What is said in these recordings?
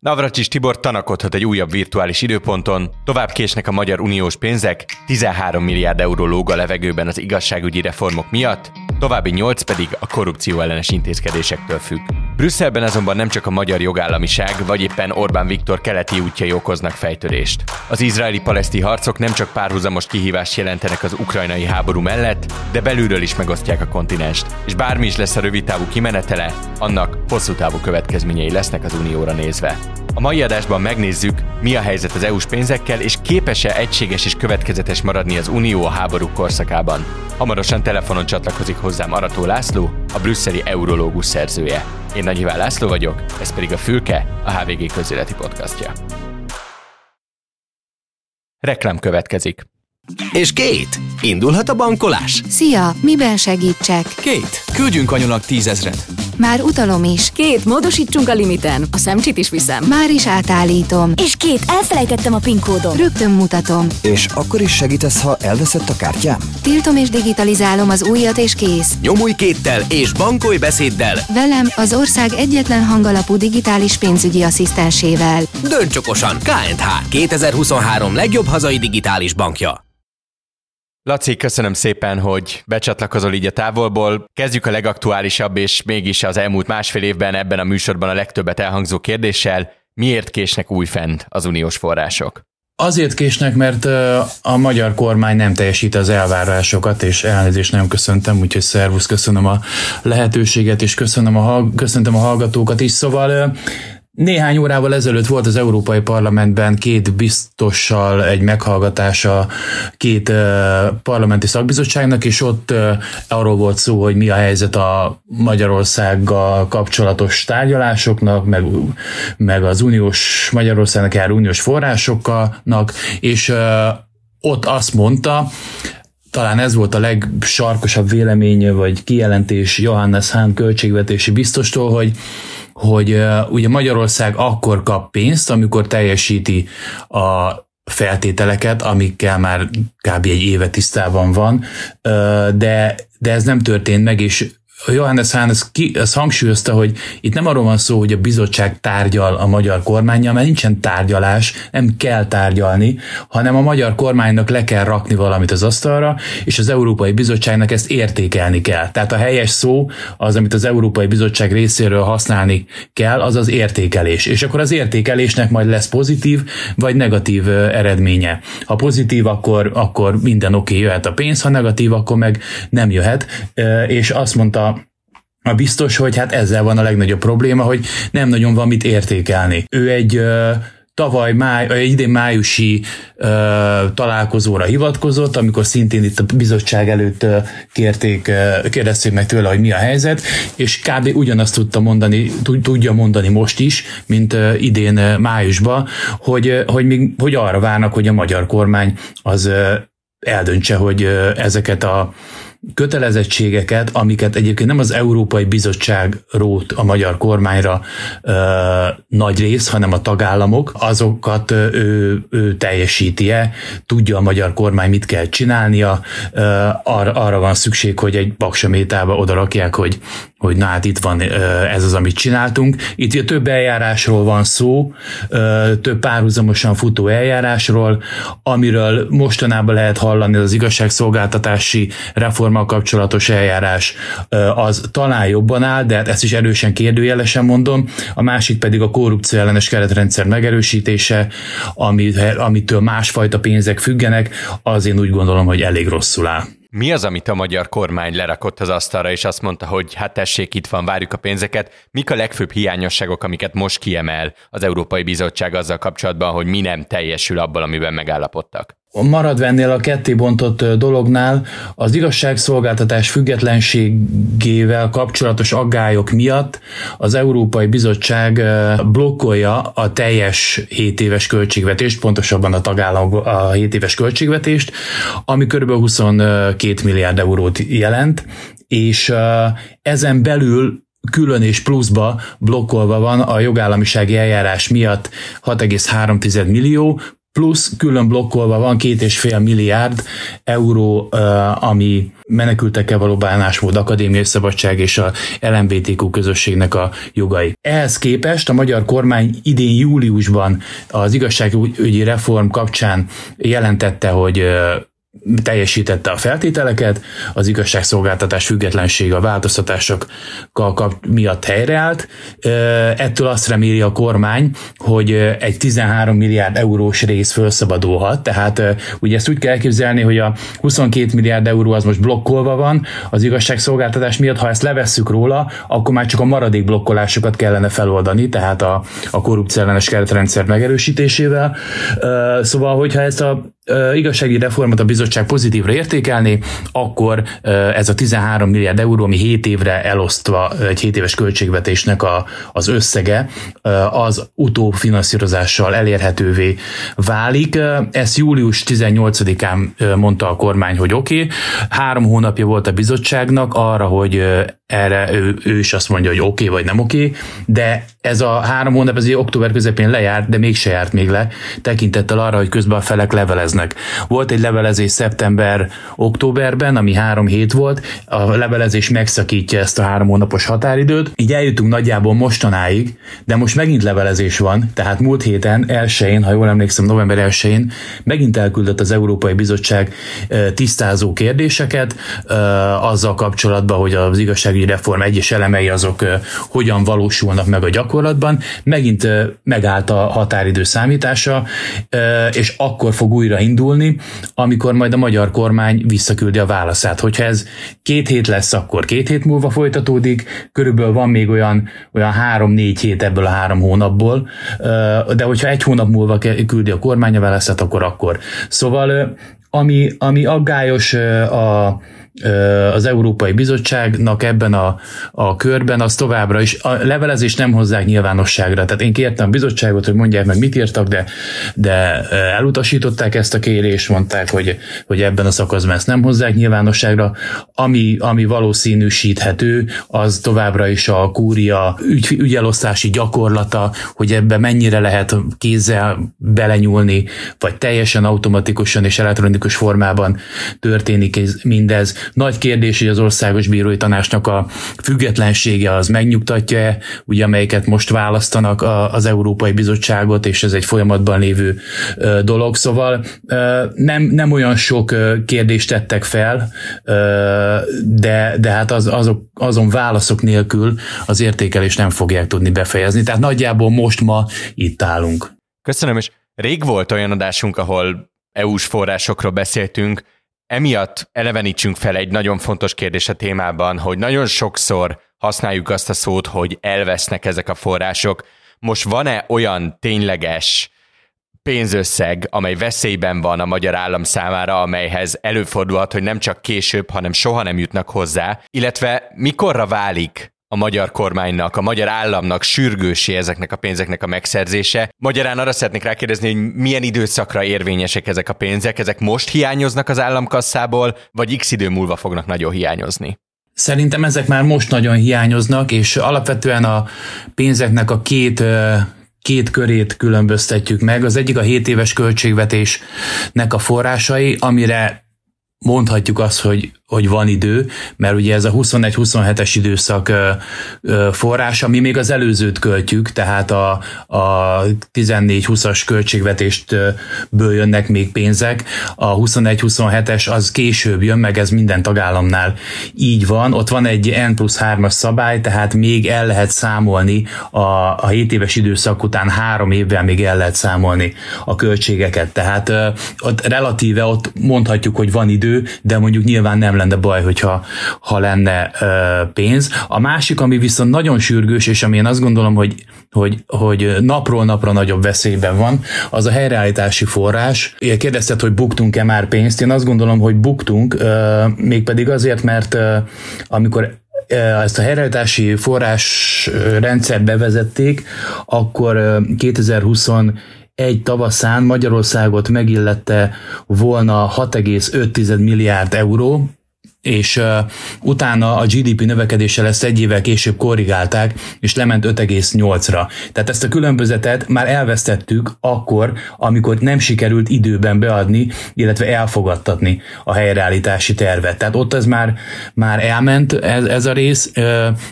Navracsis Tibor tanakodhat egy újabb virtuális időponton, tovább késnek a magyar uniós pénzek, 13 milliárd euró lóg a levegőben az igazságügyi reformok miatt, további 8 pedig a korrupció ellenes intézkedésektől függ. Brüsszelben azonban nem csak a magyar jogállamiság, vagy éppen Orbán Viktor keleti útjai okoznak fejtörést. Az izraeli-paleszti harcok nem csak párhuzamos kihívást jelentenek az ukrajnai háború mellett, de belülről is megosztják a kontinenst, és bármi is lesz a rövidtávú kimenetele, annak hosszú távú következményei lesznek az unióra nézve. A mai adásban megnézzük, mi a helyzet az EU-s pénzekkel, és képes-e egységes és következetes maradni az Unió a háború korszakában. Hamarosan telefonon csatlakozik hozzám Arató László, a brüsszeli eurológus szerzője. Én Nagy Iván László vagyok, ez pedig a Fülke, a HVG közéleti podcastja. Reklám következik. És Kate, indulhat a bankolás? Szia, miben segítsek? Kate, küldjünk anyunak tízezret. Már utalom is. Két, módosítsunk a limiten. A szemcsit is viszem. Már is átállítom. És két, elfelejtettem a PIN kódot. Rögtön mutatom. És akkor is segítesz, ha elveszett a kártyám? Tiltom és digitalizálom az újat és kész. Nyomulj kéttel és bankolj beszéddel. Velem az ország egyetlen hangalapú digitális pénzügyi asszisztensével. Dönts okosan, KNH 2023 legjobb hazai digitális bankja. Laci, köszönöm szépen, hogy becsatlakozol így a távolból. Kezdjük a legaktuálisabb és mégis az elmúlt másfél évben ebben a műsorban a legtöbbet elhangzó kérdéssel. Miért késnek újfent az uniós források? Azért késnek, mert a magyar kormány nem teljesít az elvárásokat, és elnézést nem köszöntem, úgyhogy szervusz, köszönöm a lehetőséget, és köszönöm a, köszöntöm a hallgatókat is. Szóval néhány órával ezelőtt volt az Európai Parlamentben két biztossal egy meghallgatása két parlamenti szakbizottságnak, és ott arról volt szó, hogy mi a helyzet a Magyarországgal kapcsolatos tárgyalásoknak, meg, meg az uniós Magyarországnak jár uniós forrásoknak, és ott azt mondta, talán ez volt a legsarkosabb véleménye vagy kijelentés Johannes Hahn költségvetési biztostól, hogy hogy ugye Magyarország akkor kap pénzt, amikor teljesíti a feltételeket, amikkel már kb. egy éve tisztában van, de, de ez nem történt meg, és Johannes Hahn ezt, ki, ezt hangsúlyozta, hogy itt nem arról van szó, hogy a bizottság tárgyal a magyar kormányjal, mert nincsen tárgyalás, nem kell tárgyalni, hanem a magyar kormánynak le kell rakni valamit az asztalra, és az Európai Bizottságnak ezt értékelni kell. Tehát a helyes szó, az, amit az Európai Bizottság részéről használni kell, az az értékelés. És akkor az értékelésnek majd lesz pozitív vagy negatív eredménye. Ha pozitív, akkor, akkor minden oké, okay, jöhet a pénz, ha negatív, akkor meg nem jöhet. És azt mondta a biztos, hogy hát ezzel van a legnagyobb probléma, hogy nem nagyon van mit értékelni. Ő egy tavaly máj, idén májusi ö, találkozóra hivatkozott, amikor szintén itt a bizottság előtt ö, kérték, ö, kérdezték meg tőle, hogy mi a helyzet, és kb. ugyanazt tudta mondani, tudja mondani most is, mint ö, idén ö, májusban, hogy, ö, hogy, még, hogy arra várnak, hogy a magyar kormány az ö, eldöntse, hogy ö, ezeket a kötelezettségeket, amiket egyébként nem az Európai Bizottság rót a magyar kormányra ö, nagy rész, hanem a tagállamok, azokat ő, ő teljesíti-e, tudja a magyar kormány mit kell csinálnia, ö, arra, arra van szükség, hogy egy baksamétába odarakják, hogy hogy na hát itt van ez az, amit csináltunk. Itt több eljárásról van szó, több párhuzamosan futó eljárásról, amiről mostanában lehet hallani az igazságszolgáltatási reformmal kapcsolatos eljárás, az talán jobban áll, de hát ezt is erősen kérdőjelesen mondom. A másik pedig a korrupció ellenes keretrendszer megerősítése, amitől másfajta pénzek függenek, az én úgy gondolom, hogy elég rosszul áll. Mi az, amit a magyar kormány lerakott az asztalra, és azt mondta, hogy hát tessék, itt van, várjuk a pénzeket. Mik a legfőbb hiányosságok, amiket most kiemel az Európai Bizottság azzal kapcsolatban, hogy mi nem teljesül abból, amiben megállapodtak? Maradva a ketté bontott dolognál, az igazságszolgáltatás függetlenségével kapcsolatos aggályok miatt az Európai Bizottság blokkolja a teljes 7 éves költségvetést, pontosabban a tagállam a 7 éves költségvetést, ami kb. 22 milliárd eurót jelent, és ezen belül külön és pluszba blokkolva van a jogállamisági eljárás miatt 6,3 millió, plusz külön blokkolva van két és fél milliárd euró, ami menekültekkel való bánásmód, akadémiai szabadság és a LMBTQ közösségnek a jogai. Ehhez képest a magyar kormány idén júliusban az igazságügyi reform kapcsán jelentette, hogy teljesítette a feltételeket, az igazságszolgáltatás függetlensége a változtatásokkal miatt helyreállt. Ettől azt reméli a kormány, hogy egy 13 milliárd eurós rész felszabadulhat, tehát ugye ezt úgy kell elképzelni, hogy a 22 milliárd euró az most blokkolva van az igazságszolgáltatás miatt, ha ezt levesszük róla, akkor már csak a maradék blokkolásokat kellene feloldani, tehát a, a korrupciellenes keretrendszer megerősítésével. Szóval, hogyha ezt a igazsági reformot a bizottság pozitívra értékelni, akkor ez a 13 milliárd euró, ami 7 évre elosztva egy 7 éves költségvetésnek a, az összege, az utófinanszírozással elérhetővé válik. Ezt július 18-án mondta a kormány, hogy oké. Okay. Három hónapja volt a bizottságnak arra, hogy erre ő, ő is azt mondja, hogy oké okay, vagy nem oké, okay, de ez a három hónap, ez október közepén lejárt, de mégse járt még le, tekintettel arra, hogy közben a felek leveleznek. Volt egy levelezés szeptember-októberben, ami három hét volt, a levelezés megszakítja ezt a három hónapos határidőt, így eljutunk nagyjából mostanáig, de most megint levelezés van, tehát múlt héten, elsőjén, ha jól emlékszem, november elsőjén megint elküldött az Európai Bizottság tisztázó kérdéseket azzal kapcsolatban, hogy az igazságügyi reform egyes elemei azok hogyan valósulnak meg a gyakorlatban, megint megállt a határidő számítása, és akkor fog újra indulni, amikor majd a magyar kormány visszaküldi a válaszát. Hogyha ez két hét lesz, akkor két hét múlva folytatódik, körülbelül van még olyan, olyan három-négy hét ebből a három hónapból, de hogyha egy hónap múlva küldi a kormány a válaszát, akkor akkor. Szóval ami, ami aggályos a, az Európai Bizottságnak ebben a, a körben, az továbbra is a levelezést nem hozzák nyilvánosságra. Tehát én kértem a bizottságot, hogy mondják meg, mit írtak, de, de elutasították ezt a kérést, mondták, hogy, hogy ebben a szakaszban ezt nem hozzák nyilvánosságra. Ami, ami valószínűsíthető, az továbbra is a kúria ügy, ügyelosztási gyakorlata, hogy ebbe mennyire lehet kézzel belenyúlni, vagy teljesen automatikusan és elektronikus formában történik mindez nagy kérdés, hogy az országos bírói tanácsnak a függetlensége az megnyugtatja-e, ugye amelyeket most választanak az Európai Bizottságot, és ez egy folyamatban lévő dolog. Szóval nem, nem olyan sok kérdést tettek fel, de, de hát az, azok, azon válaszok nélkül az értékelést nem fogják tudni befejezni. Tehát nagyjából most ma itt állunk. Köszönöm, és rég volt olyan adásunk, ahol EU-s forrásokról beszéltünk, emiatt elevenítsünk fel egy nagyon fontos kérdés a témában, hogy nagyon sokszor használjuk azt a szót, hogy elvesznek ezek a források. Most van-e olyan tényleges pénzösszeg, amely veszélyben van a magyar állam számára, amelyhez előfordulhat, hogy nem csak később, hanem soha nem jutnak hozzá, illetve mikorra válik a magyar kormánynak, a magyar államnak sürgősé ezeknek a pénzeknek a megszerzése. Magyarán arra szeretnék rákérdezni, hogy milyen időszakra érvényesek ezek a pénzek, ezek most hiányoznak az államkasszából, vagy x idő múlva fognak nagyon hiányozni? Szerintem ezek már most nagyon hiányoznak, és alapvetően a pénzeknek a két két körét különböztetjük meg. Az egyik a 7 éves költségvetésnek a forrásai, amire mondhatjuk azt, hogy hogy van idő, mert ugye ez a 21-27-es időszak forrás, ami még az előzőt költjük, tehát a, a 14-20-as költségvetéstből jönnek még pénzek, a 21-27-es az később jön, meg ez minden tagállamnál így van, ott van egy N plusz 3-as szabály, tehát még el lehet számolni a, a 7 éves időszak után három évvel még el lehet számolni a költségeket, tehát ott relatíve ott mondhatjuk, hogy van idő, de mondjuk nyilván nem lenne baj, hogyha ha lenne ö, pénz. A másik, ami viszont nagyon sürgős, és ami én azt gondolom, hogy, hogy, hogy napról napra nagyobb veszélyben van, az a helyreállítási forrás. Kérdezted, hogy buktunk-e már pénzt. Én azt gondolom, hogy buktunk, ö, mégpedig azért, mert ö, amikor ezt a helyreállítási forrás rendszert bevezették, akkor 2020 egy tavaszán Magyarországot megillette volna 6,5 milliárd euró, és uh, utána a GDP növekedéssel ezt egy évvel később korrigálták, és lement 5,8-ra. Tehát ezt a különbözetet már elvesztettük akkor, amikor nem sikerült időben beadni, illetve elfogadtatni a helyreállítási tervet. Tehát ott ez már, már elment ez, ez a rész,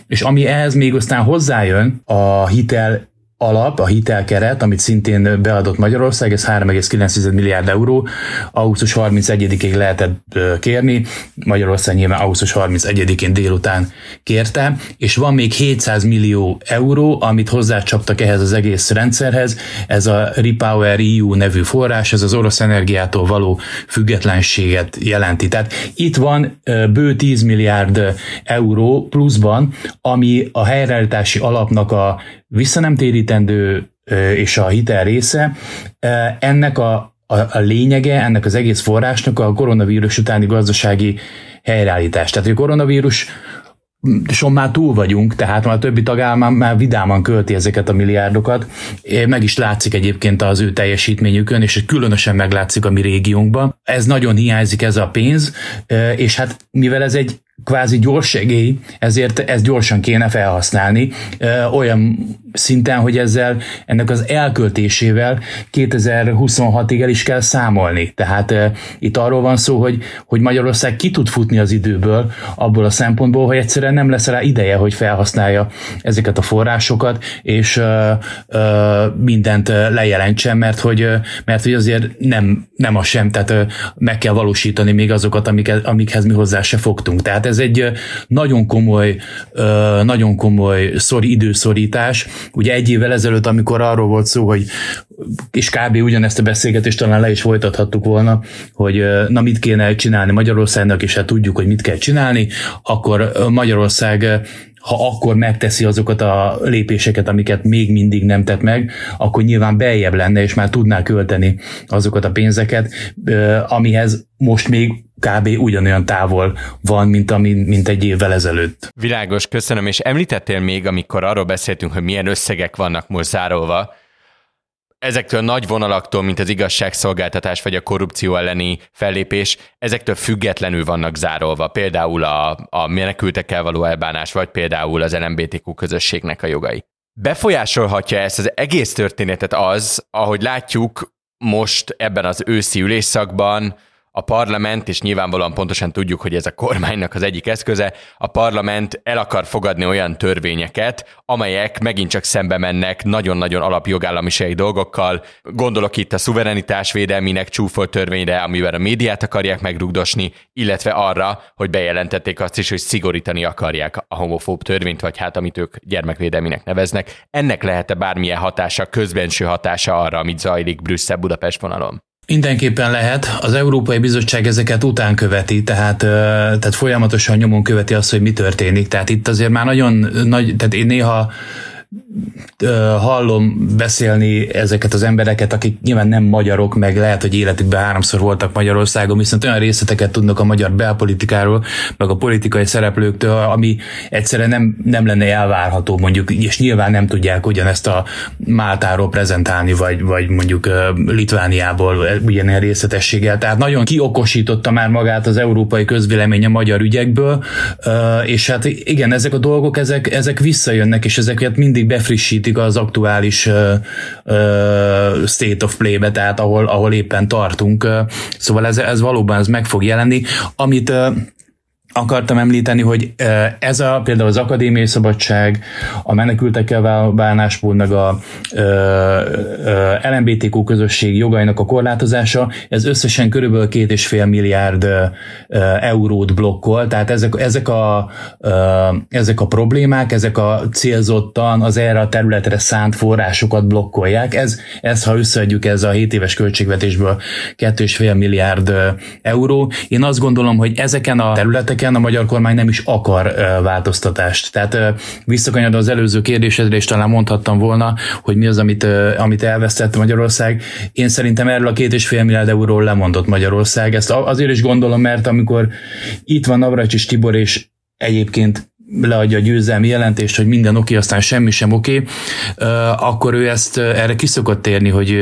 és ami ehhez még aztán hozzájön, a hitel alap, a hitelkeret, amit szintén beadott Magyarország, ez 3,9 milliárd euró, augusztus 31-ig lehetett kérni, Magyarország nyilván augusztus 31-én délután kérte, és van még 700 millió euró, amit hozzácsaptak ehhez az egész rendszerhez, ez a Repower EU nevű forrás, ez az orosz energiától való függetlenséget jelenti. Tehát itt van bő 10 milliárd euró pluszban, ami a helyreállítási alapnak a visszanemtérítendő és a hitel része, ennek a, a, a lényege, ennek az egész forrásnak a koronavírus utáni gazdasági helyreállítás. Tehát, hogy a koronavírus son már túl vagyunk, tehát már a többi tagállam már vidáman költi ezeket a milliárdokat. Meg is látszik egyébként az ő teljesítményükön, és különösen meglátszik a mi régiónkban. Ez nagyon hiányzik ez a pénz, és hát mivel ez egy kvázi gyors segély, ezért ezt gyorsan kéne felhasználni, olyan szinten, hogy ezzel ennek az elköltésével 2026-ig el is kell számolni. Tehát itt arról van szó, hogy, hogy Magyarország ki tud futni az időből abból a szempontból, hogy egyszerűen nem lesz rá ideje, hogy felhasználja ezeket a forrásokat, és mindent lejelentsen, mert hogy, mert hogy azért nem, nem a sem, tehát meg kell valósítani még azokat, amikhez, amikhez mi hozzá se fogtunk. Tehát ez egy nagyon komoly, nagyon komoly szori, időszorítás. Ugye egy évvel ezelőtt, amikor arról volt szó, hogy és kb. ugyanezt a beszélgetést talán le is folytathattuk volna, hogy na mit kéne csinálni Magyarországnak, és hát tudjuk, hogy mit kell csinálni, akkor Magyarország ha akkor megteszi azokat a lépéseket, amiket még mindig nem tett meg, akkor nyilván beljebb lenne, és már tudná költeni azokat a pénzeket, amihez most még kb. ugyanolyan távol van, mint, ami, mint egy évvel ezelőtt. Világos, köszönöm, és említettél még, amikor arról beszéltünk, hogy milyen összegek vannak most zárolva, ezektől a nagy vonalaktól, mint az igazságszolgáltatás vagy a korrupció elleni fellépés, ezektől függetlenül vannak zárolva. Például a, a menekültekkel való elbánás, vagy például az LMBTQ közösségnek a jogai. Befolyásolhatja ezt az egész történetet az, ahogy látjuk most ebben az őszi ülésszakban, a parlament, és nyilvánvalóan pontosan tudjuk, hogy ez a kormánynak az egyik eszköze, a parlament el akar fogadni olyan törvényeket, amelyek megint csak szembe mennek nagyon-nagyon alapjogállamisági dolgokkal. Gondolok itt a szuverenitás védelmének csúfolt törvényre, amivel a médiát akarják megrugdosni, illetve arra, hogy bejelentették azt is, hogy szigorítani akarják a homofób törvényt, vagy hát amit ők gyermekvédelminek neveznek. Ennek lehet-e bármilyen hatása, közbenső hatása arra, amit zajlik Brüsszel-Budapest vonalon? Mindenképpen lehet. Az Európai Bizottság ezeket után követi, tehát, tehát folyamatosan nyomon követi azt, hogy mi történik. Tehát itt azért már nagyon nagy, tehát én néha hallom beszélni ezeket az embereket, akik nyilván nem magyarok, meg lehet, hogy életükben háromszor voltak Magyarországon, viszont olyan részleteket tudnak a magyar belpolitikáról, meg a politikai szereplőktől, ami egyszerűen nem, nem lenne elvárható mondjuk, és nyilván nem tudják ugyanezt a Máltáról prezentálni, vagy, vagy mondjuk Litvániából ugyanilyen részletességgel. Tehát nagyon kiokosította már magát az európai közvélemény a magyar ügyekből, és hát igen, ezek a dolgok, ezek, ezek visszajönnek, és ezeket mindig mindig befrissítik az aktuális uh, uh, state of play-be, tehát ahol, ahol éppen tartunk. Szóval ez, ez valóban ez meg fog jelenni. Amit akartam említeni, hogy ez a például az akadémiai szabadság, a menekültekkel bánásmód, meg a LMBTQ közösség jogainak a korlátozása, ez összesen körülbelül két és fél milliárd eurót blokkol, tehát ezek, ezek, a, ezek a problémák, ezek a célzottan az erre a területre szánt forrásokat blokkolják. Ez, ez ha összeadjuk, ez a 7 éves költségvetésből 2,5 milliárd euró. Én azt gondolom, hogy ezeken a területeken területeken a magyar kormány nem is akar változtatást. Tehát visszakanyarod az előző kérdésedre, és talán mondhattam volna, hogy mi az, amit, amit elvesztett Magyarország. Én szerintem erről a két és fél milliárd euróról lemondott Magyarország. Ezt azért is gondolom, mert amikor itt van Navracsis Tibor, és egyébként leadja a győzelmi jelentést, hogy minden oké, aztán semmi sem oké, akkor ő ezt erre kiszokott térni, hogy,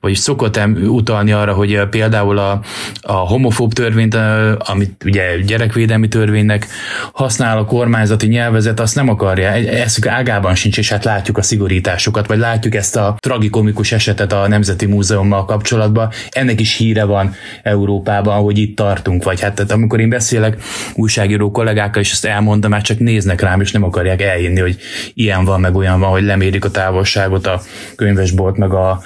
vagy szokott utalni arra, hogy például a, a homofób törvényt, amit ugye gyerekvédelmi törvénynek használ a kormányzati nyelvezet, azt nem akarja, ezt ágában sincs, és hát látjuk a szigorításokat, vagy látjuk ezt a tragikomikus esetet a Nemzeti Múzeummal kapcsolatban. Ennek is híre van Európában, hogy itt tartunk, vagy hát tehát amikor én beszélek újságíró kollégákkal, és ezt elmondom, már csak néznek rám, és nem akarják elhinni, hogy ilyen van, meg olyan van, hogy lemérik a távolságot a könyvesbolt, meg a,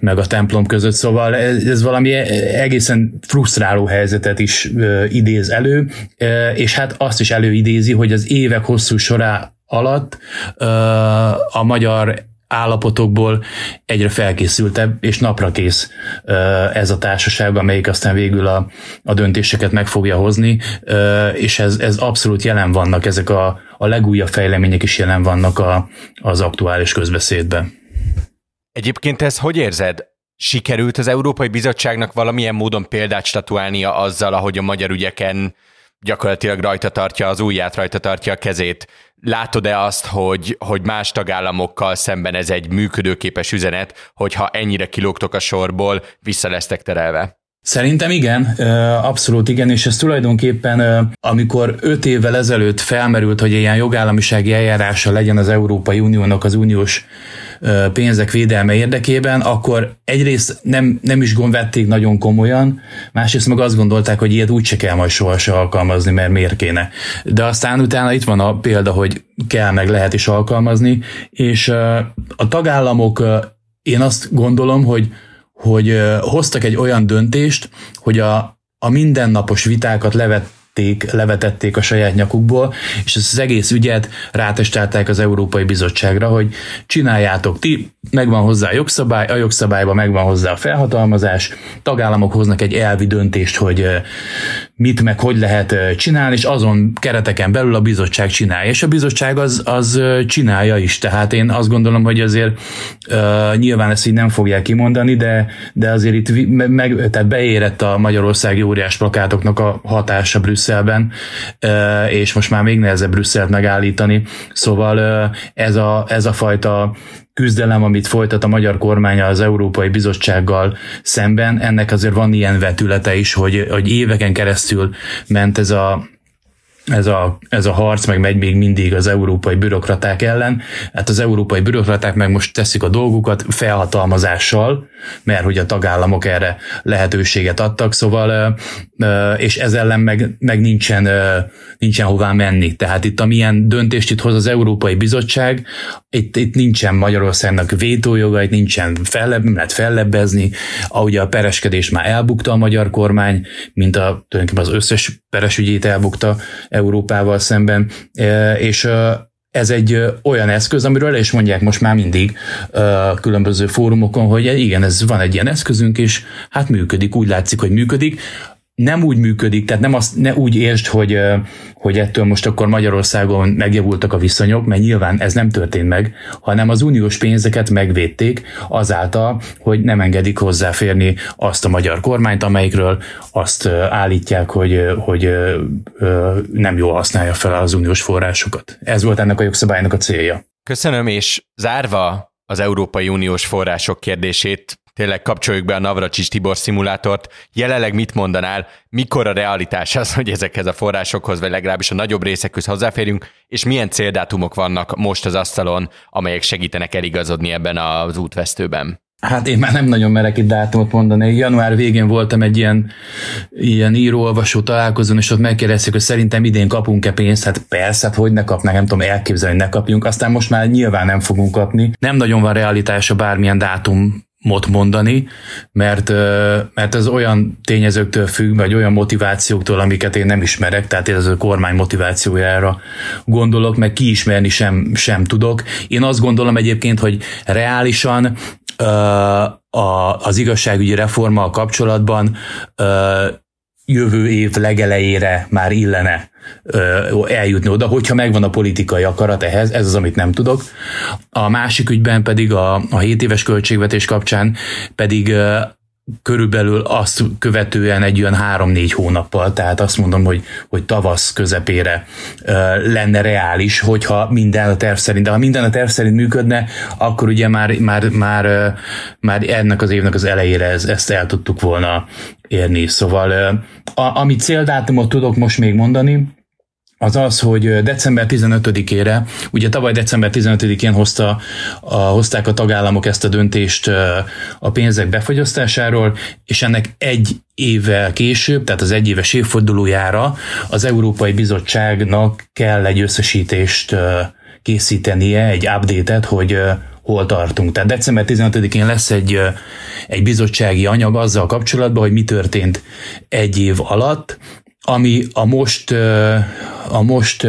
meg a templom között. Szóval ez, ez valami egészen frusztráló helyzetet is ö, idéz elő, ö, és hát azt is előidézi, hogy az évek hosszú sorá alatt ö, a magyar állapotokból egyre felkészültebb és napra kész ez a társaság, amelyik aztán végül a, a döntéseket meg fogja hozni, és ez, ez abszolút jelen vannak, ezek a, a legújabb fejlemények is jelen vannak a, az aktuális közbeszédben. Egyébként ez hogy érzed? Sikerült az Európai Bizottságnak valamilyen módon példát statuálnia azzal, ahogy a magyar ügyeken gyakorlatilag rajta tartja az ujját, rajta tartja a kezét. Látod-e azt, hogy, hogy más tagállamokkal szemben ez egy működőképes üzenet, hogyha ennyire kilógtok a sorból, vissza lesztek terelve? Szerintem igen, abszolút igen, és ez tulajdonképpen, amikor öt évvel ezelőtt felmerült, hogy ilyen jogállamisági eljárása legyen az Európai Uniónak az uniós pénzek védelme érdekében, akkor egyrészt nem, nem is vették nagyon komolyan, másrészt meg azt gondolták, hogy ilyet úgyse kell majd sohasem alkalmazni, mert miért kéne. De aztán utána itt van a példa, hogy kell meg lehet is alkalmazni, és a tagállamok, én azt gondolom, hogy hogy hoztak egy olyan döntést, hogy a, a mindennapos vitákat levet, levették, levetették a saját nyakukból, és ezt az egész ügyet rátestálták az Európai Bizottságra, hogy csináljátok ti, megvan hozzá a jogszabály, a jogszabályban megvan hozzá a felhatalmazás, tagállamok hoznak egy elvi döntést, hogy mit meg hogy lehet csinálni, és azon kereteken belül a bizottság csinálja, és a bizottság az, az csinálja is, tehát én azt gondolom, hogy azért uh, nyilván ezt így nem fogják kimondani, de, de azért itt meg, tehát beérett a magyarországi óriás plakátoknak a hatása Brüsszelben, és most már még nehezebb Brüsszelt megállítani, szóval ez, a, ez a fajta küzdelem, amit folytat a magyar kormánya az Európai Bizottsággal szemben, ennek azért van ilyen vetülete is, hogy, hogy éveken keresztül ment ez a ez a, ez a harc meg megy még mindig az európai bürokraták ellen. Hát az európai bürokraták meg most teszik a dolgukat felhatalmazással, mert hogy a tagállamok erre lehetőséget adtak, szóval és ez ellen meg, meg nincsen, nincsen hová menni. Tehát itt amilyen döntést itt hoz az Európai Bizottság, itt, itt nincsen Magyarországnak vétójoga, itt nincsen fellebb, nem lehet fellebbezni, ahogy a pereskedés már elbukta a magyar kormány, mint a, tulajdonképpen az összes peresügyét elbukta Európával szemben, és ez egy olyan eszköz, amiről is mondják most már mindig különböző fórumokon, hogy igen, ez van egy ilyen eszközünk, és hát működik, úgy látszik, hogy működik nem úgy működik, tehát nem azt, ne úgy értsd, hogy, hogy ettől most akkor Magyarországon megjavultak a viszonyok, mert nyilván ez nem történt meg, hanem az uniós pénzeket megvédték azáltal, hogy nem engedik hozzáférni azt a magyar kormányt, amelyikről azt állítják, hogy, hogy nem jól használja fel az uniós forrásokat. Ez volt ennek a jogszabálynak a célja. Köszönöm, és zárva az Európai Uniós források kérdését, tényleg kapcsoljuk be a Navracsis Tibor szimulátort. Jelenleg mit mondanál, mikor a realitás az, hogy ezekhez a forrásokhoz, vagy legalábbis a nagyobb részekhez hozzáférünk, és milyen céldátumok vannak most az asztalon, amelyek segítenek eligazodni ebben az útvesztőben? Hát én már nem nagyon merek itt dátumot mondani. Január végén voltam egy ilyen, ilyen író-olvasó találkozón, és ott megkérdezték, hogy szerintem idén kapunk-e pénzt. Hát persze, hát hogy ne kapnánk, nem tudom elképzelni, hogy ne kapjunk. Aztán most már nyilván nem fogunk kapni. Nem nagyon van realitása bármilyen dátum mot mondani, mert, mert ez olyan tényezőktől függ, vagy olyan motivációktól, amiket én nem ismerek, tehát ez a kormány motivációjára gondolok, meg kiismerni sem, sem tudok. Én azt gondolom egyébként, hogy reálisan az igazságügyi reformmal kapcsolatban jövő év legelejére már illene eljutni oda, hogyha megvan a politikai akarat ehhez, ez az, amit nem tudok. A másik ügyben pedig a, a 7 éves költségvetés kapcsán pedig körülbelül azt követően egy olyan három-négy hónappal, tehát azt mondom, hogy, hogy tavasz közepére lenne reális, hogyha minden a terv szerint, de ha minden a terv szerint működne, akkor ugye már, már, már, már ennek az évnek az elejére ez, ezt el tudtuk volna érni. Szóval a, ami céldátumot tudok most még mondani, az az, hogy december 15-ére, ugye tavaly december 15-én hozta, a, hozták a tagállamok ezt a döntést a pénzek befogyasztásáról, és ennek egy évvel később, tehát az egyéves évfordulójára az Európai Bizottságnak kell egy összesítést készítenie, egy update-et, hogy hol tartunk. Tehát december 15-én lesz egy, egy bizottsági anyag azzal kapcsolatban, hogy mi történt egy év alatt, ami a most, a most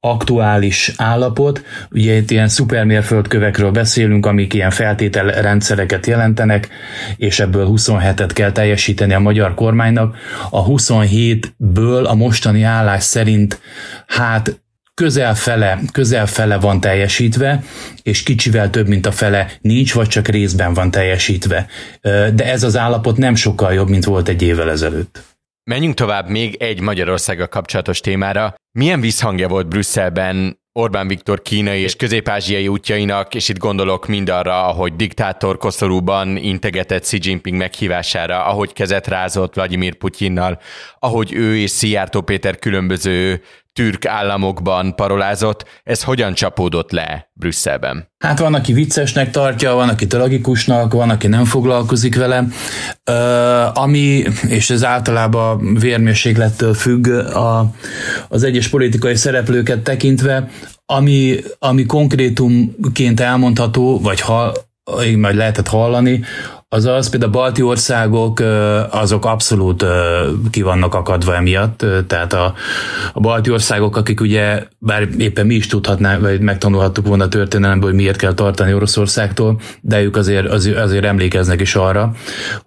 aktuális állapot. Ugye itt ilyen szupermérföldkövekről beszélünk, amik ilyen feltételrendszereket jelentenek, és ebből 27-et kell teljesíteni a magyar kormánynak. A 27-ből a mostani állás szerint hát közel fele, közel fele van teljesítve, és kicsivel több, mint a fele nincs, vagy csak részben van teljesítve. De ez az állapot nem sokkal jobb, mint volt egy évvel ezelőtt. Menjünk tovább még egy Magyarországgal kapcsolatos témára. Milyen visszhangja volt Brüsszelben Orbán Viktor kínai és közép-ázsiai útjainak, és itt gondolok mindarra, ahogy diktátor koszorúban integetett Xi Jinping meghívására, ahogy kezet rázott Vladimir Putyinnal, ahogy ő és Szijjártó Péter különböző türk államokban parolázott, ez hogyan csapódott le Brüsszelben? Hát van, aki viccesnek tartja, van, aki tragikusnak, van, aki nem foglalkozik vele, uh, ami, és ez általában vérmérséklettől függ a, az egyes politikai szereplőket tekintve, ami, ami konkrétumként elmondható, vagy ha majd lehetett hallani, Azaz, például a balti országok azok abszolút ki vannak akadva emiatt, tehát a, a balti országok, akik ugye, bár éppen mi is tudhatnánk, vagy megtanulhattuk volna a történelemből, hogy miért kell tartani Oroszországtól, de ők azért, azért, azért emlékeznek is arra.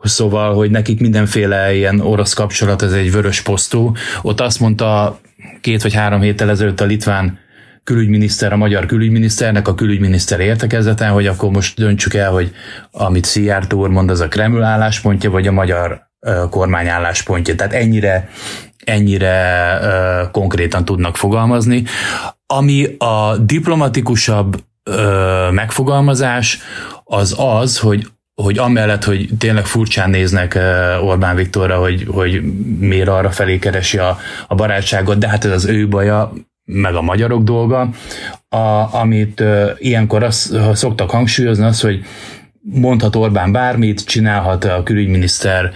Szóval, hogy nekik mindenféle ilyen orosz kapcsolat, ez egy vörös posztú. Ott azt mondta két vagy három héttel ezelőtt a litván külügyminiszter, a magyar külügyminiszternek, a külügyminiszter értekezeten, hogy akkor most döntsük el, hogy amit Szijjártó úr mond, az a Kreml álláspontja, vagy a magyar kormány álláspontja. Tehát ennyire, ennyire konkrétan tudnak fogalmazni. Ami a diplomatikusabb megfogalmazás, az az, hogy hogy amellett, hogy tényleg furcsán néznek Orbán Viktorra, hogy, hogy miért arra felé keresi a, a barátságot, de hát ez az ő baja, meg a magyarok dolga, a, amit uh, ilyenkor azt szoktak hangsúlyozni, az, hogy mondhat Orbán bármit, csinálhat a külügyminiszter,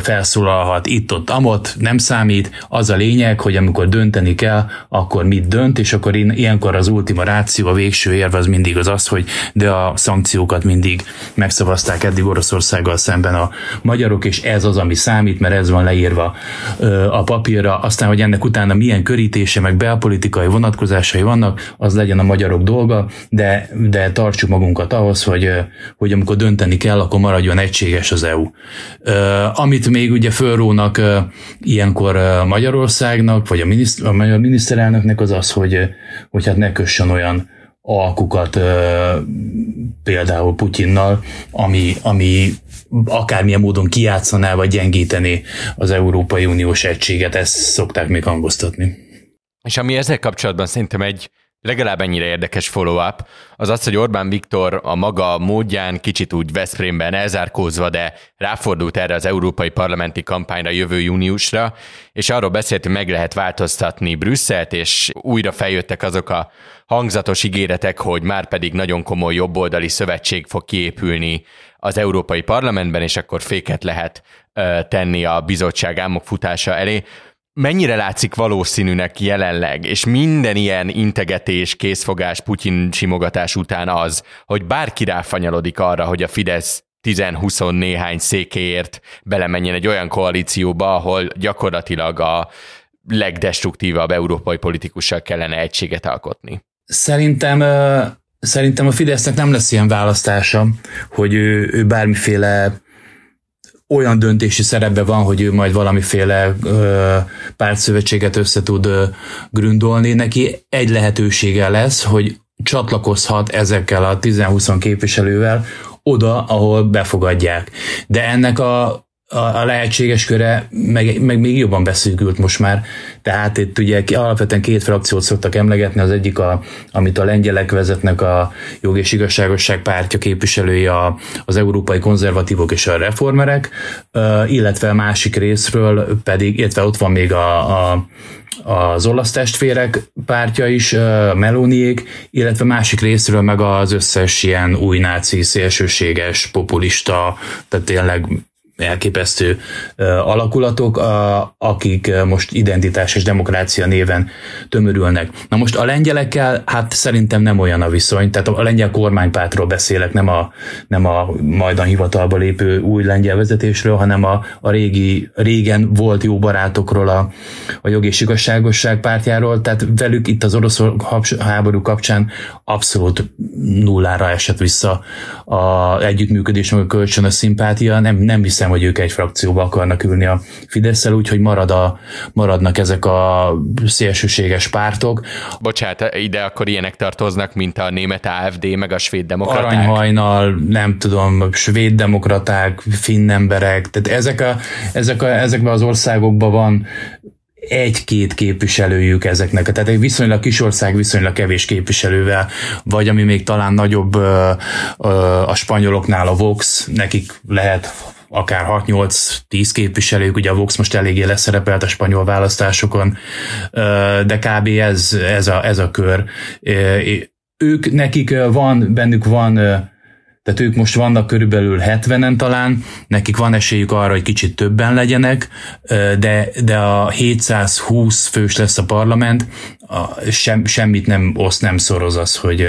felszólalhat itt-ott, amott, nem számít. Az a lényeg, hogy amikor dönteni kell, akkor mit dönt, és akkor ilyenkor az ultima ráció, a végső érve az mindig az az, hogy de a szankciókat mindig megszavazták eddig Oroszországgal szemben a magyarok, és ez az, ami számít, mert ez van leírva a papírra. Aztán, hogy ennek utána milyen körítése, meg belpolitikai vonatkozásai vannak, az legyen a magyarok dolga, de, de tartsuk magunkat ahhoz, hogy, hogy amikor dönteni kell, akkor maradjon egységes az EU. Amit még ugye fölrónak ilyenkor Magyarországnak, vagy a, miniszt, a magyar miniszterelnöknek az az, hogy, hogy hát ne kössön olyan alkukat például Putyinnal, ami, ami akármilyen módon kiátszaná vagy gyengíteni az Európai Uniós egységet, ezt szokták még hangoztatni. És ami ezzel kapcsolatban szerintem egy legalább ennyire érdekes follow-up, az az, hogy Orbán Viktor a maga módján kicsit úgy Veszprémben elzárkózva, de ráfordult erre az európai parlamenti kampányra jövő júniusra, és arról beszélt, hogy meg lehet változtatni Brüsszelt, és újra feljöttek azok a hangzatos ígéretek, hogy már pedig nagyon komoly jobboldali szövetség fog kiépülni az Európai Parlamentben, és akkor féket lehet tenni a bizottság álmok futása elé mennyire látszik valószínűnek jelenleg, és minden ilyen integetés, készfogás, Putyin simogatás után az, hogy bárki ráfanyalodik arra, hogy a Fidesz 10-20 néhány székéért belemenjen egy olyan koalícióba, ahol gyakorlatilag a legdestruktívabb európai politikussal kellene egységet alkotni. Szerintem Szerintem a Fidesznek nem lesz ilyen választása, hogy ő, ő bármiféle olyan döntési szerepben van, hogy ő majd valamiféle ö, pártszövetséget össze tud gründolni. Neki egy lehetősége lesz, hogy csatlakozhat ezekkel a 10-20 képviselővel oda, ahol befogadják. De ennek a a, a lehetséges köre meg, meg még jobban beszűkült most már. Tehát itt ugye alapvetően két frakciót szoktak emlegetni, az egyik, a, amit a lengyelek vezetnek, a jog és igazságosság pártja képviselője, a, az európai konzervatívok és a reformerek, illetve a másik részről pedig, illetve ott van még a, a az olasz testvérek pártja is, Meloniék, illetve másik részről meg az összes ilyen új náci, szélsőséges, populista, tehát tényleg elképesztő alakulatok, akik most identitás és demokrácia néven tömörülnek. Na most a lengyelekkel, hát szerintem nem olyan a viszony, tehát a lengyel kormánypártról beszélek, nem a, nem a majdan hivatalba lépő új lengyel vezetésről, hanem a, a régi, régen volt jó barátokról, a, a jog és igazságosság pártjáról, tehát velük itt az orosz háború kapcsán abszolút nullára esett vissza a együttműködés, meg a kölcsönös szimpátia, nem, nem hiszem, hogy ők egy frakcióba akarnak ülni a fidesz úgyhogy marad a, maradnak ezek a szélsőséges pártok. Bocsát, ide akkor ilyenek tartoznak, mint a német AFD, meg a svéd demokraták? Aranyhajnal, nem tudom, svéd demokraták, finn emberek, tehát ezek a, ezek a, ezekben az országokban van egy-két képviselőjük ezeknek, tehát egy viszonylag kis ország viszonylag kevés képviselővel, vagy ami még talán nagyobb a spanyoloknál a Vox, nekik lehet akár 6-8-10 képviselők, ugye a Vox most eléggé leszerepelt a spanyol választásokon, de kb. ez, ez, a, ez a kör. Ők, nekik van, bennük van tehát ők most vannak körülbelül 70-en talán, nekik van esélyük arra, hogy kicsit többen legyenek, de, de a 720 fős lesz a parlament, a, sem, semmit nem oszt, nem szoroz az, hogy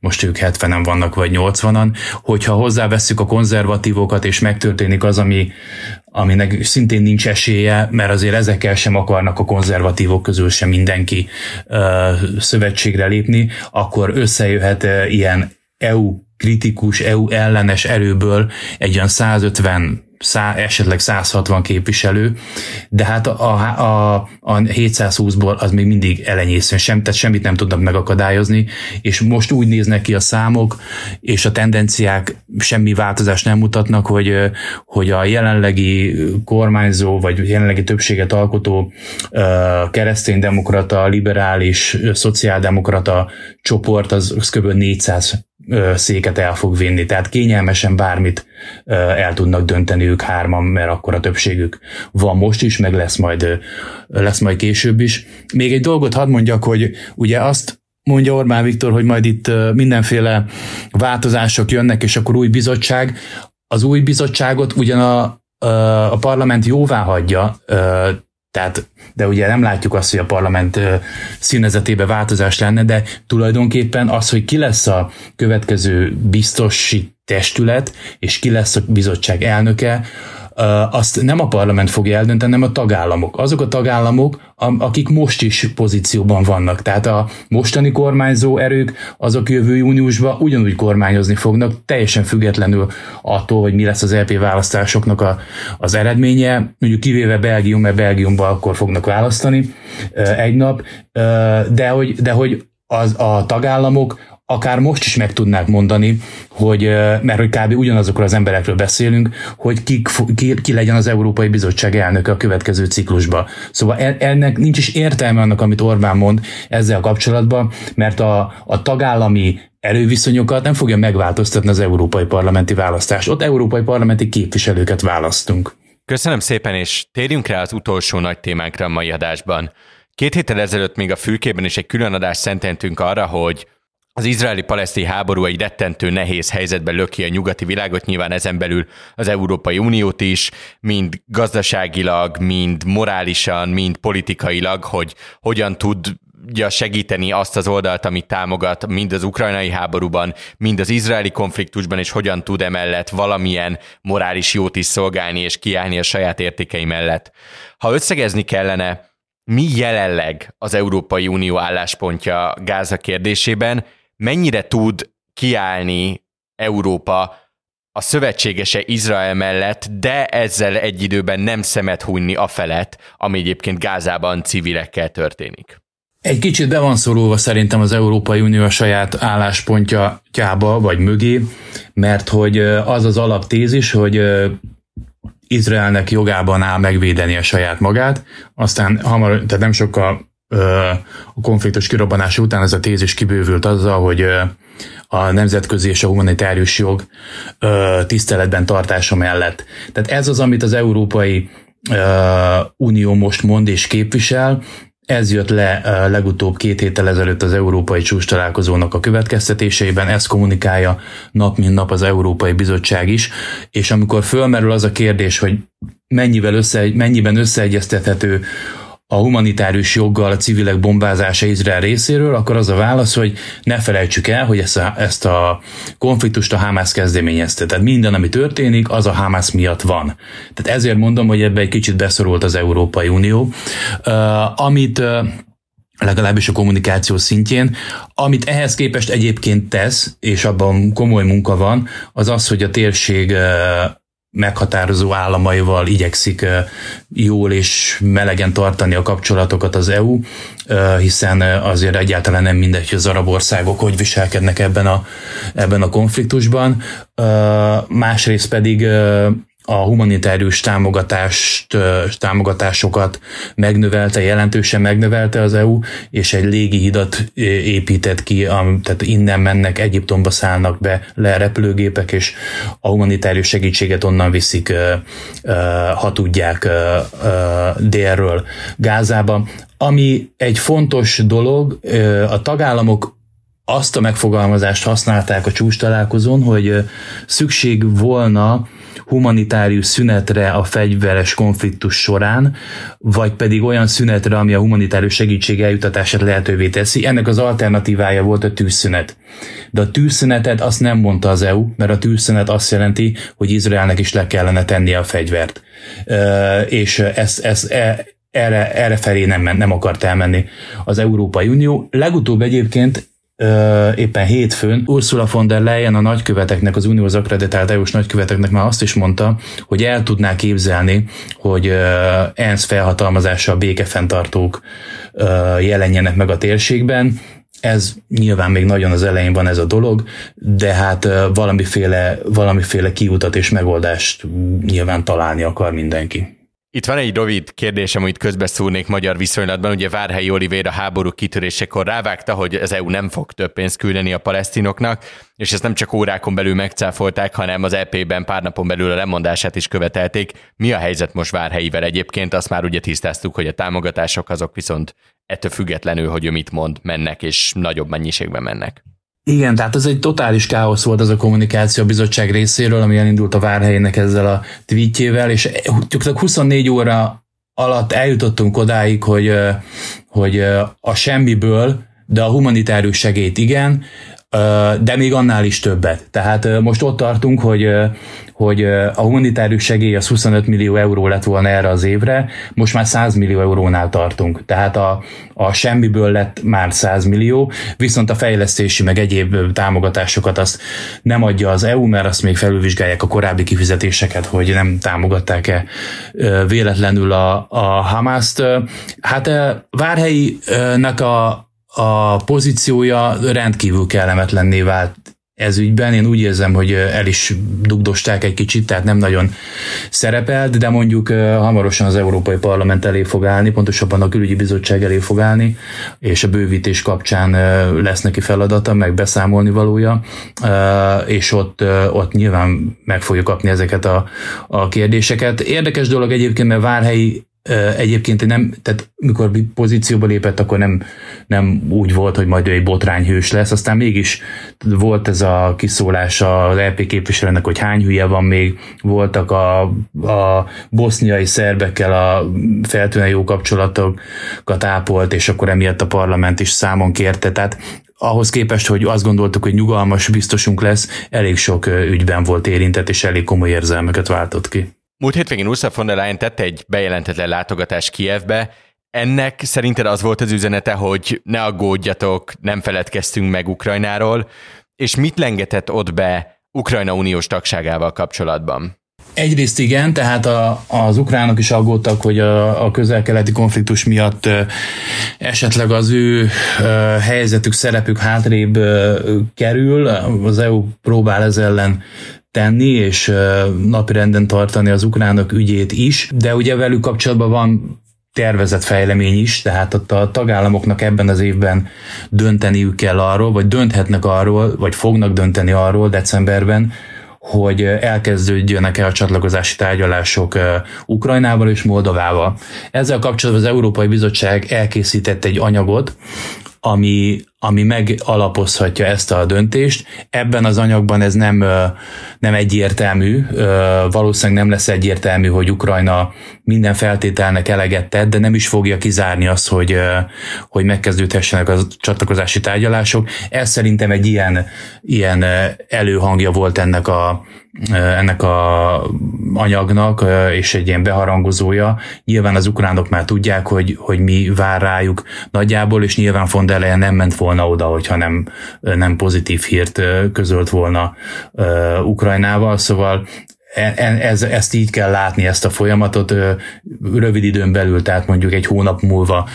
most ők 70-en vannak, vagy 80-an. Hogyha hozzáveszünk a konzervatívokat, és megtörténik az, ami, aminek szintén nincs esélye, mert azért ezekkel sem akarnak a konzervatívok közül sem mindenki szövetségre lépni, akkor összejöhet ilyen EU kritikus, EU ellenes erőből egy olyan 150 szá, esetleg 160 képviselő, de hát a, a, a 720-ból az még mindig elenyészően sem, tehát semmit nem tudnak megakadályozni, és most úgy néznek ki a számok, és a tendenciák semmi változást nem mutatnak, hogy, hogy a jelenlegi kormányzó, vagy jelenlegi többséget alkotó kereszténydemokrata, liberális, szociáldemokrata csoport, az, az kb. 400 széket el fog vinni, tehát kényelmesen bármit el tudnak dönteni ők hárman, mert akkor a többségük van most is, meg lesz majd, lesz majd később is. Még egy dolgot hadd mondjak, hogy ugye azt mondja Orbán Viktor, hogy majd itt mindenféle változások jönnek, és akkor új bizottság. Az új bizottságot ugyan a, a parlament jóvá hagyja, tehát, de ugye nem látjuk azt, hogy a parlament színezetébe változás lenne, de tulajdonképpen az, hogy ki lesz a következő biztosi testület, és ki lesz a bizottság elnöke, azt nem a parlament fogja eldönteni, hanem a tagállamok. Azok a tagállamok, akik most is pozícióban vannak. Tehát a mostani kormányzó erők, azok jövő júniusban ugyanúgy kormányozni fognak, teljesen függetlenül attól, hogy mi lesz az LP választásoknak a, az eredménye. Mondjuk kivéve Belgium, mert Belgiumban akkor fognak választani egy nap, de hogy, de hogy az, a tagállamok akár most is meg tudnák mondani, hogy, mert hogy kb. ugyanazokról az emberekről beszélünk, hogy ki, ki, ki legyen az Európai Bizottság elnöke a következő ciklusba. Szóval ennek nincs is értelme annak, amit Orbán mond ezzel kapcsolatban, mert a, a tagállami erőviszonyokat nem fogja megváltoztatni az európai parlamenti választás. Ott európai parlamenti képviselőket választunk. Köszönöm szépen, és térjünk rá az utolsó nagy témánkra a mai adásban. Két héttel ezelőtt még a fülkében is egy külön adást szententünk arra, hogy az izraeli-paleszti háború egy rettentő nehéz helyzetbe löki a nyugati világot, nyilván ezen belül az Európai Uniót is, mind gazdaságilag, mind morálisan, mind politikailag, hogy hogyan tud segíteni azt az oldalt, amit támogat, mind az ukrajnai háborúban, mind az izraeli konfliktusban, és hogyan tud emellett valamilyen morális jót is szolgálni és kiállni a saját értékei mellett. Ha összegezni kellene, mi jelenleg az Európai Unió álláspontja Gáza kérdésében, mennyire tud kiállni Európa a szövetségese Izrael mellett, de ezzel egy időben nem szemet hunyni a felett, ami egyébként Gázában civilekkel történik. egy kicsit be van szorulva szerintem az Európai Unió a saját álláspontjába, vagy mögé, mert hogy az az alaptézis, hogy Izraelnek jogában áll megvédeni a saját magát, aztán hamar, tehát nem sokkal a konfliktus kirobbanása után ez a tézis kibővült azzal, hogy a nemzetközi és a humanitárius jog tiszteletben tartása mellett. Tehát ez az, amit az Európai Unió most mond és képvisel, ez jött le legutóbb két héttel ezelőtt az Európai Csúcs találkozónak a következtetéseiben, ezt kommunikálja nap mint nap az Európai Bizottság is, és amikor fölmerül az a kérdés, hogy mennyivel össze, mennyiben összeegyeztethető a humanitárius joggal a civilek bombázása Izrael részéről, akkor az a válasz, hogy ne felejtsük el, hogy ezt a, ezt a konfliktust a Hamász kezdeményezte. Tehát minden, ami történik, az a Hamász miatt van. Tehát ezért mondom, hogy ebbe egy kicsit beszorult az Európai Unió. Uh, amit uh, legalábbis a kommunikáció szintjén. Amit ehhez képest egyébként tesz, és abban komoly munka van, az az, hogy a térség meghatározó államaival igyekszik jól és melegen tartani a kapcsolatokat az EU, hiszen azért egyáltalán nem mindegy, hogy az arab országok hogy viselkednek ebben a, ebben a konfliktusban. Másrészt pedig a humanitárius támogatást, támogatásokat megnövelte, jelentősen megnövelte az EU, és egy légihidat épített ki, tehát innen mennek, Egyiptomba szállnak be le repülőgépek, és a humanitárius segítséget onnan viszik, ha tudják, délről Gázába. Ami egy fontos dolog, a tagállamok azt a megfogalmazást használták a csúcs találkozón, hogy szükség volna humanitárius szünetre a fegyveres konfliktus során, vagy pedig olyan szünetre, ami a humanitárius segítség eljutatását lehetővé teszi. Ennek az alternatívája volt a tűzszünet. De a tűzszünetet azt nem mondta az EU, mert a tűzszünet azt jelenti, hogy Izraelnek is le kellene tennie a fegyvert. És ez, ez, e, erre, erre felé nem, nem akart elmenni az Európai Unió. Legutóbb egyébként éppen hétfőn Ursula von der Leyen a nagyköveteknek, az unióhoz akreditált EU-s nagyköveteknek már azt is mondta, hogy el tudná képzelni, hogy ENSZ felhatalmazással békefenntartók jelenjenek meg a térségben, ez nyilván még nagyon az elején van ez a dolog, de hát valamiféle, valamiféle kiutat és megoldást nyilván találni akar mindenki. Itt van egy rövid kérdésem, amit közbeszúrnék magyar viszonylatban. Ugye Várhelyi Olivér a háború kitörésekor rávágta, hogy az EU nem fog több pénzt küldeni a palesztinoknak, és ezt nem csak órákon belül megcáfolták, hanem az EP-ben pár napon belül a lemondását is követelték. Mi a helyzet most Várhelyivel egyébként? Azt már ugye tisztáztuk, hogy a támogatások azok viszont ettől függetlenül, hogy ő mit mond, mennek, és nagyobb mennyiségben mennek. Igen, tehát ez egy totális káosz volt az a kommunikáció a bizottság részéről, ami elindult a Várhelyének ezzel a tweetjével, és csak 24 óra alatt eljutottunk odáig, hogy, hogy a semmiből, de a humanitárius segélyt igen, de még annál is többet. Tehát most ott tartunk, hogy, hogy a humanitárius segély az 25 millió euró lett volna erre az évre, most már 100 millió eurónál tartunk. Tehát a, a semmiből lett már 100 millió, viszont a fejlesztési meg egyéb támogatásokat azt nem adja az EU, mert azt még felülvizsgálják a korábbi kifizetéseket, hogy nem támogatták-e véletlenül a, a Hamaszt. Hát Várhelyi-nek a, a pozíciója rendkívül kellemetlenné vált ez ügyben. Én úgy érzem, hogy el is dugdosták egy kicsit, tehát nem nagyon szerepelt, de mondjuk hamarosan az Európai Parlament elé fog állni, pontosabban a külügyi bizottság elé fog állni, és a bővítés kapcsán lesz neki feladata, meg beszámolni valója, és ott, ott nyilván meg fogja kapni ezeket a, a kérdéseket. Érdekes dolog egyébként, mert Várhelyi egyébként nem, tehát mikor pozícióba lépett, akkor nem, nem úgy volt, hogy majd ő egy botrányhős lesz, aztán mégis volt ez a kiszólás az LP képviselőnek, hogy hány hülye van még, voltak a, a boszniai szerbekkel a feltűnő jó kapcsolatokat ápolt, és akkor emiatt a parlament is számon kérte, tehát ahhoz képest, hogy azt gondoltuk, hogy nyugalmas biztosunk lesz, elég sok ügyben volt érintett, és elég komoly érzelmeket váltott ki. Múlt hétvégén Ursula von der Leyen tette egy bejelentetlen látogatás Kievbe. Ennek szerinted az volt az üzenete, hogy ne aggódjatok, nem feledkeztünk meg Ukrajnáról, és mit lengetett ott be Ukrajna uniós tagságával kapcsolatban? Egyrészt igen, tehát a, az ukránok is aggódtak, hogy a, a közel-keleti konfliktus miatt esetleg az ő helyzetük, szerepük hátrébb kerül. Az EU próbál ez ellen tenni, és napirenden tartani az ukránok ügyét is, de ugye velük kapcsolatban van tervezett fejlemény is, tehát ott a tagállamoknak ebben az évben dönteniük kell arról, vagy dönthetnek arról, vagy fognak dönteni arról decemberben, hogy elkezdődjönek-e a csatlakozási tárgyalások Ukrajnával és Moldovával. Ezzel kapcsolatban az Európai Bizottság elkészített egy anyagot, ami, ami megalapozhatja ezt a döntést. Ebben az anyagban ez nem, nem egyértelmű, valószínűleg nem lesz egyértelmű, hogy Ukrajna minden feltételnek eleget tett, de nem is fogja kizárni azt, hogy, hogy megkezdődhessenek a csatlakozási tárgyalások. Ez szerintem egy ilyen, ilyen előhangja volt ennek a, ennek a anyagnak, és egy ilyen beharangozója. Nyilván az ukránok már tudják, hogy, hogy mi vár rájuk nagyjából, és nyilván von der nem ment volna oda, hogyha nem, nem pozitív hírt közölt volna Ukrajnával, szóval e, e, ez, ezt így kell látni, ezt a folyamatot rövid időn belül, tehát mondjuk egy hónap múlva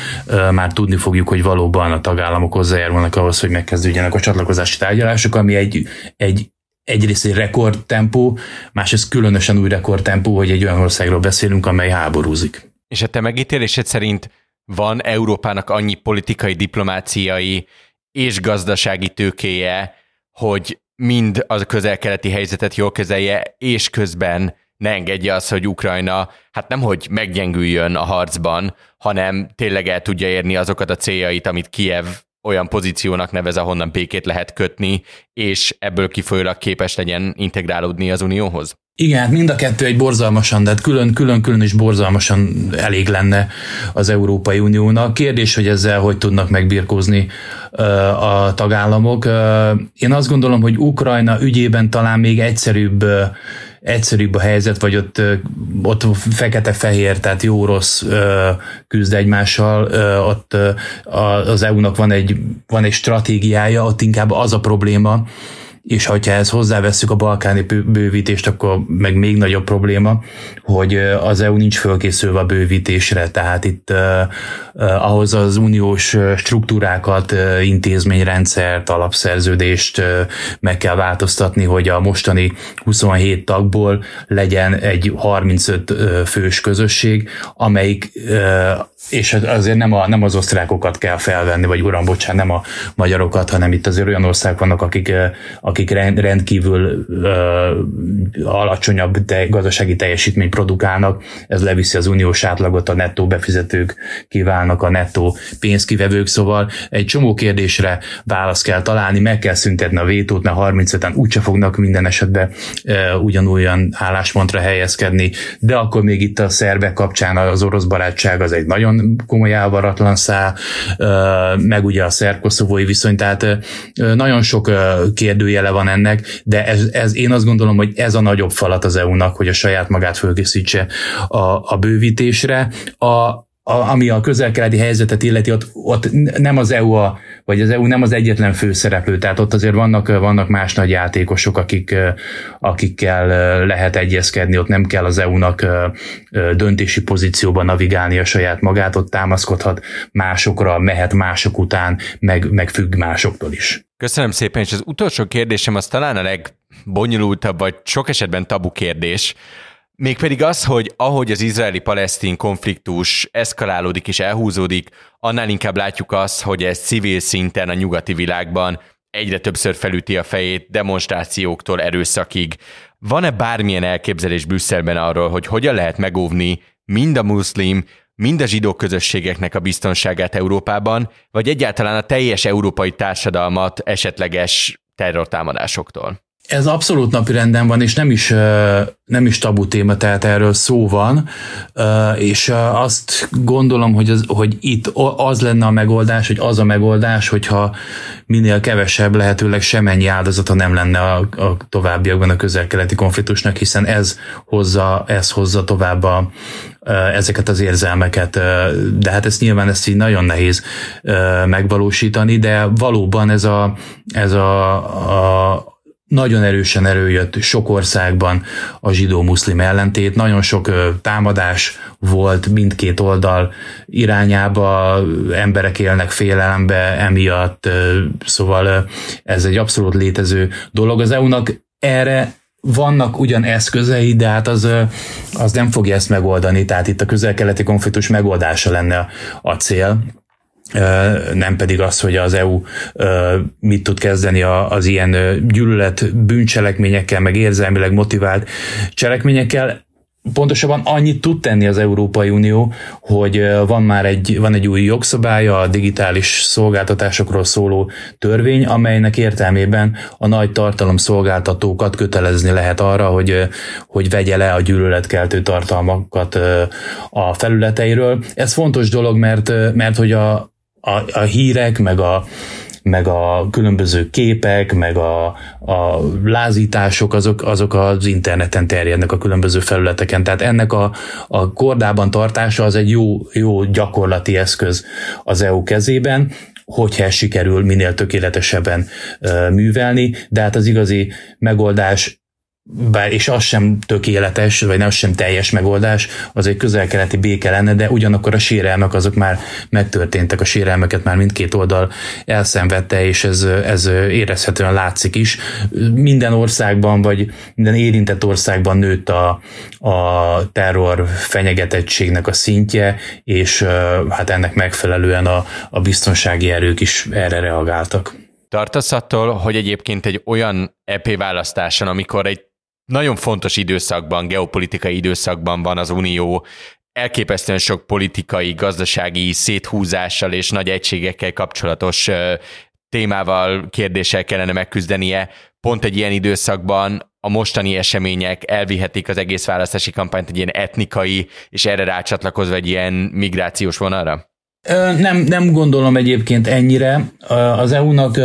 már tudni fogjuk, hogy valóban a tagállamok hozzájárulnak ahhoz, hogy megkezdődjenek a csatlakozási tárgyalások, ami egy, egy egyrészt egy rekordtempó, másrészt különösen új rekordtempó, hogy egy olyan országról beszélünk, amely háborúzik. És a te megítélésed szerint van Európának annyi politikai, diplomáciai és gazdasági tőkéje, hogy mind az közel-keleti helyzetet jól kezelje, és közben ne engedje azt, hogy Ukrajna hát nem hogy meggyengüljön a harcban, hanem tényleg el tudja érni azokat a céljait, amit Kiev olyan pozíciónak nevez, ahonnan békét lehet kötni, és ebből kifolyólag képes legyen integrálódni az Unióhoz? Igen, hát mind a kettő egy borzalmasan, de hát külön-külön is borzalmasan elég lenne az Európai Uniónak. Kérdés, hogy ezzel hogy tudnak megbirkózni a tagállamok. Én azt gondolom, hogy Ukrajna ügyében talán még egyszerűbb egyszerűbb a helyzet, vagy ott, ott fekete-fehér, tehát jó-rossz küzd egymással, ott az EU-nak van egy, van egy stratégiája, ott inkább az a probléma, és ha ezt hozzáveszünk a balkáni bővítést, akkor meg még nagyobb probléma, hogy az EU nincs fölkészülve a bővítésre, tehát itt uh, ahhoz az uniós struktúrákat, uh, intézményrendszert, alapszerződést meg kell változtatni, hogy a mostani 27 tagból legyen egy 35 uh, fős közösség, amelyik és azért nem, a, nem az osztrákokat kell felvenni, vagy uram, bocsánat, nem a magyarokat, hanem itt azért olyan országok vannak, akik, akik rendkívül uh, alacsonyabb te, gazdasági teljesítményt produkálnak, ez leviszi az uniós átlagot, a nettó befizetők kiválnak a nettó pénzkivevők, szóval egy csomó kérdésre választ kell találni, meg kell szüntetni a vétót, mert 35-en úgyse fognak minden esetben uh, ugyanolyan álláspontra helyezkedni, de akkor még itt a szerbek kapcsán az orosz barátság az egy nagyon komoly elvaratlan szál, meg ugye a szerb-koszovói viszony, tehát nagyon sok kérdőjele van ennek, de ez, ez, én azt gondolom, hogy ez a nagyobb falat az EU-nak, hogy a saját magát fölkészítse a, a bővítésre. A, a, ami a közel-keleti helyzetet illeti, ott, ott nem az EU a, vagy az EU nem az egyetlen főszereplő, tehát ott azért vannak, vannak más nagy játékosok, akik, akikkel lehet egyezkedni, ott nem kell az EU-nak döntési pozícióban navigálni a saját magát, ott támaszkodhat másokra, mehet mások után, meg, meg függ másoktól is. Köszönöm szépen, és az utolsó kérdésem az talán a legbonyolultabb, vagy sok esetben tabu kérdés, Mégpedig az, hogy ahogy az izraeli-palesztin konfliktus eszkalálódik és elhúzódik, annál inkább látjuk azt, hogy ez civil szinten a nyugati világban egyre többször felüti a fejét demonstrációktól erőszakig. Van-e bármilyen elképzelés Brüsszelben arról, hogy hogyan lehet megóvni mind a muszlim, mind a zsidó közösségeknek a biztonságát Európában, vagy egyáltalán a teljes európai társadalmat esetleges terrortámadásoktól? Ez abszolút napirenden van, és nem is, nem is tabu téma, tehát erről szó van, és azt gondolom, hogy, az, hogy itt az lenne a megoldás, hogy az a megoldás, hogyha minél kevesebb, lehetőleg semennyi áldozata nem lenne a, a továbbiakban a közel-keleti konfliktusnak, hiszen ez hozza, ez hozza tovább a, ezeket az érzelmeket, de hát ezt nyilván ezt így nagyon nehéz megvalósítani, de valóban ez a, ez a, a nagyon erősen előjött sok országban a zsidó-muszlim ellentét, nagyon sok támadás volt mindkét oldal irányába, emberek élnek félelembe emiatt, szóval ez egy abszolút létező dolog. Az EU-nak erre vannak ugyan eszközei, de hát az, az nem fogja ezt megoldani, tehát itt a közel-keleti konfliktus megoldása lenne a cél nem pedig az, hogy az EU mit tud kezdeni az ilyen gyűlölet bűncselekményekkel, meg érzelmileg motivált cselekményekkel. Pontosabban annyit tud tenni az Európai Unió, hogy van már egy, van egy új jogszabálya, a digitális szolgáltatásokról szóló törvény, amelynek értelmében a nagy tartalom szolgáltatókat kötelezni lehet arra, hogy, hogy vegye le a gyűlöletkeltő tartalmakat a felületeiről. Ez fontos dolog, mert, mert hogy a, a, a hírek, meg a, meg a különböző képek, meg a, a lázítások, azok, azok az interneten terjednek a különböző felületeken. Tehát ennek a, a kordában tartása az egy jó, jó gyakorlati eszköz az EU kezében, hogyha ez sikerül minél tökéletesebben művelni, de hát az igazi megoldás bár és az sem tökéletes, vagy nem az sem teljes megoldás, az egy közel-keleti béke lenne, de ugyanakkor a sérelmek azok már megtörténtek, a sérelmeket már mindkét oldal elszenvedte, és ez, ez érezhetően látszik is. Minden országban, vagy minden érintett országban nőtt a, a terror fenyegetettségnek a szintje, és hát ennek megfelelően a, a biztonsági erők is erre reagáltak. Tartasz attól, hogy egyébként egy olyan EP választáson, amikor egy nagyon fontos időszakban, geopolitikai időszakban van az Unió, elképesztően sok politikai, gazdasági széthúzással és nagy egységekkel kapcsolatos témával, kérdéssel kellene megküzdenie. Pont egy ilyen időszakban a mostani események elvihetik az egész választási kampányt egy ilyen etnikai, és erre rácsatlakozva egy ilyen migrációs vonalra? Nem, nem gondolom egyébként ennyire. Az EU-nak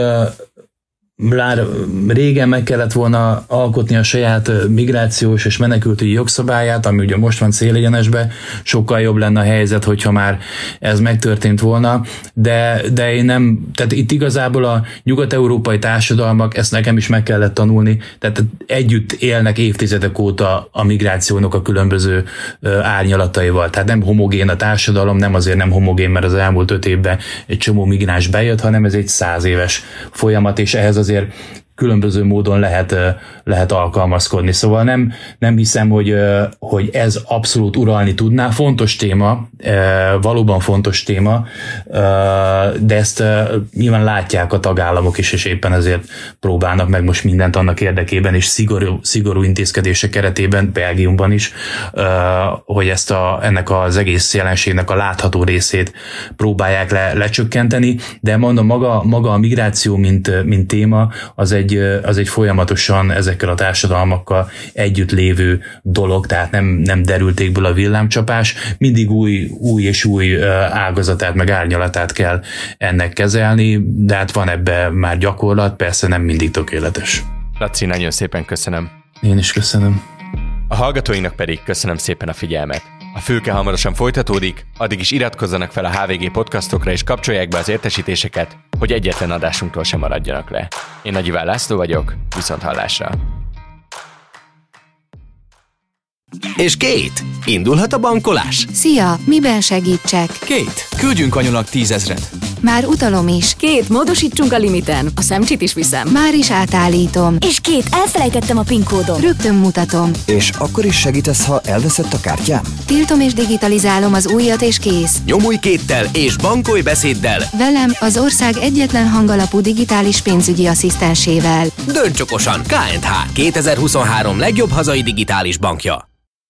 már régen meg kellett volna alkotni a saját migrációs és menekültügyi jogszabályát, ami ugye most van célegyenesbe, sokkal jobb lenne a helyzet, hogyha már ez megtörtént volna, de, de én nem, tehát itt igazából a nyugat-európai társadalmak, ezt nekem is meg kellett tanulni, tehát együtt élnek évtizedek óta a migrációnak a különböző árnyalataival, tehát nem homogén a társadalom, nem azért nem homogén, mert az elmúlt öt évben egy csomó migráns bejött, hanem ez egy száz éves folyamat, és ehhez az azért különböző módon lehet, lehet alkalmazkodni. Szóval nem, nem hiszem, hogy, hogy ez abszolút uralni tudná. Fontos téma, valóban fontos téma, de ezt nyilván látják a tagállamok is, és éppen ezért próbálnak meg most mindent annak érdekében, és szigorú, szigorú intézkedések keretében, Belgiumban is, hogy ezt a, ennek az egész jelenségnek a látható részét próbálják le, lecsökkenteni, de mondom, maga, maga a migráció, mint, mint téma, az egy egy, az egy folyamatosan ezekkel a társadalmakkal együtt lévő dolog, tehát nem, nem derültékből a villámcsapás, mindig új, új és új ágazatát, meg árnyalatát kell ennek kezelni, de hát van ebbe már gyakorlat, persze nem mindig tökéletes. Laci, nagyon szépen köszönöm. Én is köszönöm. A hallgatóinak pedig köszönöm szépen a figyelmet. A fülke hamarosan folytatódik, addig is iratkozzanak fel a HVG podcastokra és kapcsolják be az értesítéseket, hogy egyetlen adásunktól sem maradjanak le. Én Nagy Iván László vagyok, viszont hallásra. És Kate, indulhat a bankolás? Szia, miben segítsek? Kate, küldjünk anyunak tízezret. Már utalom is. Két, módosítsunk a limiten. A szemcsit is viszem. Már is átállítom. És két, elfelejtettem a PIN kódom. Rögtön mutatom. És akkor is segítesz, ha elveszett a kártyám? Tiltom és digitalizálom az újat és kész. Nyomulj kéttel és bankolj beszéddel. Velem az ország egyetlen hangalapú digitális pénzügyi asszisztensével. Dönts okosan! KNH 2023 legjobb hazai digitális bankja.